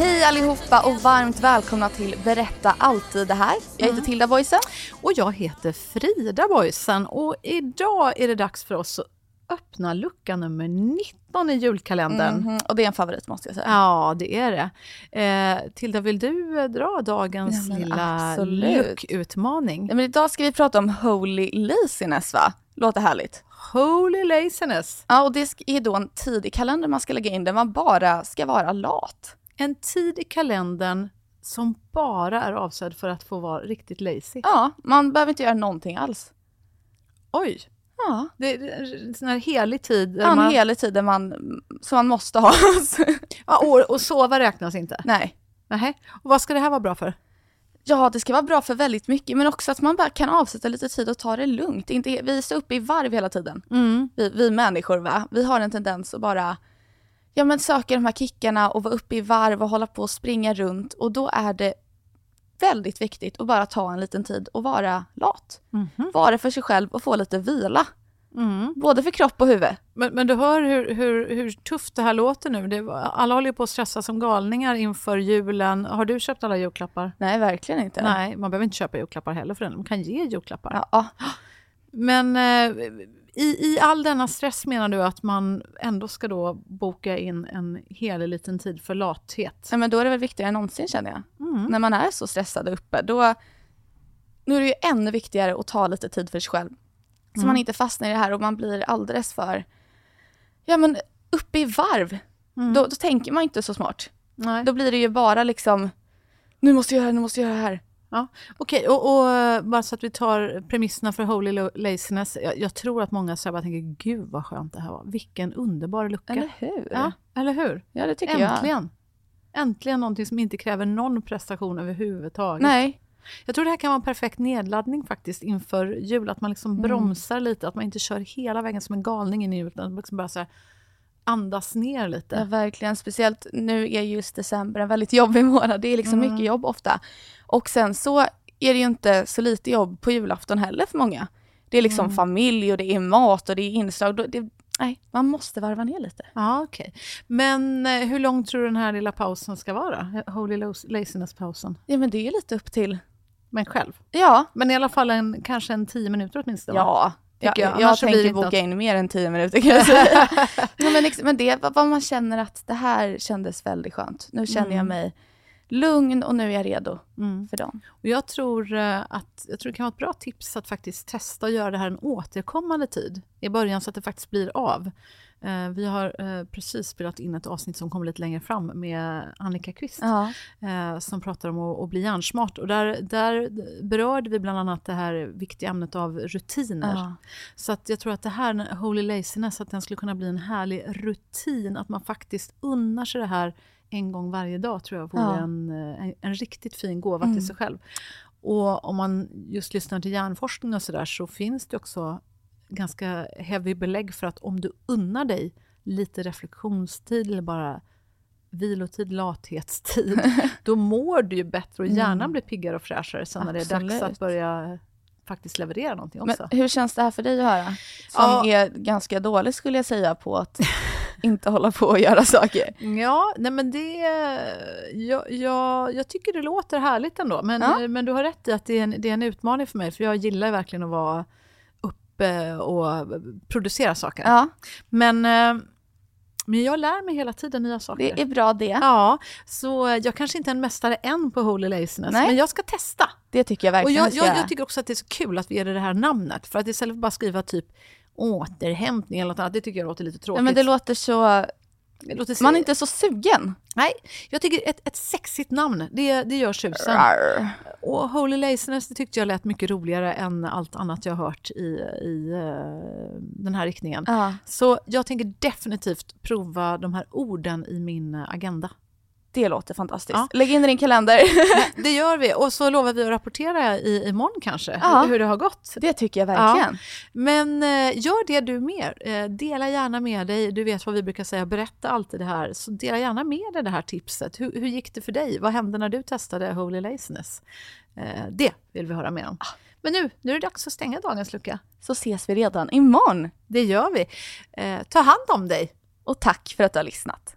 Hej allihopa och varmt välkomna till Berätta alltid det här. Jag heter Tilda Boysen. Och jag heter Frida Boysen och idag är det dags för oss att öppna lucka nummer 19 i julkalendern. Mhm, Och det är en favorit måste jag säga. Ja, det är det. Eh, Tilda, vill du eh, dra dagens Ja, lilla luckutmaning? Ja, men idag ska vi prata om Holy Laziness va? Låter härligt. Holy laziness! Ja, och det är då en tid i kalendern man ska lägga in där man bara ska vara lat. En tid i kalendern som bara är avsedd för att få vara riktigt lazy. Ja, man behöver inte göra någonting alls. Oj! Ja, Det är en sån här helig tid. där ja en man- hel tiden man, som man måste ha. ja, och, och sova räknas inte. Nej. Nähä. Och vad ska det här vara bra för? Ja, det ska vara bra för väldigt mycket, men också att man bara kan avsätta lite tid och ta det lugnt. Inte, vi är så uppe i varv hela tiden. Vi, vi människor, va? vi har en tendens att bara ja, men söka de här kickarna och vara uppe i varv och hålla på och springa runt. Och då är det väldigt viktigt att bara ta en liten tid och vara lat. Vara för sig själv och få lite vila. Både för kropp och huvud. Men, men du hör hur, hur, hur tufft det här låter nu. Det, alla håller på att stressa som galningar inför julen. Har du köpt alla julklappar? Nej, verkligen inte. Nej, man behöver inte köpa julklappar heller för den. Man kan ge julklappar. Ja. Men eh, i, i all denna stress menar du att man ändå ska då boka in en helig liten tid för lathet? Nej, men då är det väl viktigare än någonsin känner jag. Mm. När man är så stressad uppe, då nu är det ju ännu viktigare att ta lite tid för sig själv. Så Mm. man inte fastnar i det här och man blir alldeles för, ja men uppe i varv. Då, då tänker man inte så smart. Mm. Nej. Då blir det ju bara liksom, nu måste jag göra det här, nu måste jag göra det här. Ja, Okej, och, och eh, bara så att vi tar premisserna för Holy Laziness. Jag, jag tror att många så bara tänker, gud vad skönt det här var. Vilken underbar lucka. Eller hur? Ja, eller hur? Ja, det tycker jag. Äntligen. Äntligen någonting som inte kräver någon prestation överhuvudtaget. Nej, Jag tror det här kan vara en perfekt nedladdning faktiskt inför jul. Att man liksom Mm. bromsar lite, att man inte kör hela vägen som en galning in i julen. Utan liksom bara så här andas ner lite. ja, verkligen. Speciellt nu är just december en väldigt jobbig månad. Det är liksom Mm. mycket jobb ofta. Och sen så är det ju inte så lite jobb på julafton heller för många. Det är liksom Mm. familj och det är mat och det är inslag. Det, nej, man måste varva ner lite. Ja, okej. Men eh, hur lång tror du den här lilla pausen ska vara? Holy Laziness-pausen. Ja, men det är ju lite upp till... Men själv. Ja, Men i alla fall en, kanske en tio minuter åtminstone. va? Ja. Jag, Tycker jag. Annars så blir det boka in mer än tio minuter kan jag säga. ja, men, ex- men det vad man känner att det här kändes väldigt skönt. Nu känner jag mig lugn och nu är jag redo Mm. för dagen. Och jag, tror, eh, att, jag tror det kan vara ett bra tips att faktiskt testa att göra det här en återkommande tid i början så att det faktiskt blir av. Eh, Vi har eh, precis spelat in ett avsnitt som kommer lite längre fram med Annika Kvist Ja. eh, som pratar om att, bli hjärnsmart. Och där, där berörde vi bland annat det här viktiga ämnet av rutiner. Ja. Så att jag tror att det här, Holy Laziness, att den skulle kunna bli en härlig rutin. Att man faktiskt unnar sig det här en gång varje dag tror jag vore Ja. en, en, en riktigt fin gåva Mm. till sig själv. Och om man just lyssnar till hjärnforskning och sådär så finns det också ganska heavy belägg för att om du unnar dig lite reflektionstid eller bara vilotid, lathetstid, då mår du ju bättre och hjärnan blir piggare och fräschare sen när det är dags Mm. Att börja faktiskt leverera någonting Men också. hur känns det här för dig att höra? Som Ja. är ganska dålig skulle jag säga på att inte hålla på och göra saker. Ja, nej men det... Jag, jag, jag tycker det låter härligt ändå. Men, Ja. men du har rätt i att det är, en, det är en utmaning för mig. För jag gillar verkligen att vara och producera saker. Ja, Men, eh, men jag lär mig hela tiden nya saker. det är bra det. Ja, så jag kanske inte är en mästare än på Holy Laziness, Nej. men jag ska testa. Det tycker jag Och verkligen jag, ska jag, göra. jag tycker också att det är så kul att vi ger det det här namnet. För att istället för bara skriva typ återhämtning eller något annat, det tycker jag låter lite tråkigt. ja, men det låter så... Man är inte så sugen. Nej, jag tycker ett, ett sexigt namn, det, det gör susen. Rar. Och Holy Laziness, det tyckte jag lät mycket roligare än allt annat jag hört i, i eh, den här riktningen. Ja, Så jag tänker definitivt prova de här orden i min agenda. Det låter fantastiskt. Ja. Lägg in i din kalender. Det gör vi och så lovar vi att rapportera i, imorgon kanske, Ja. hur, det har gått. Det tycker jag verkligen. Men eh, gör det du mer. Eh, dela gärna med dig. Du vet vad vi brukar säga, berätta alltid det här. Så dela gärna med dig det här tipset. Hur, hur gick det för dig? Vad hände när du testade Holy Laziness? Eh, det vill vi höra mer om. Men nu, nu är det dags att stänga dagens lucka. Så ses vi redan imorgon. Det gör vi. Ta hand om dig. Och tack för att du har lyssnat.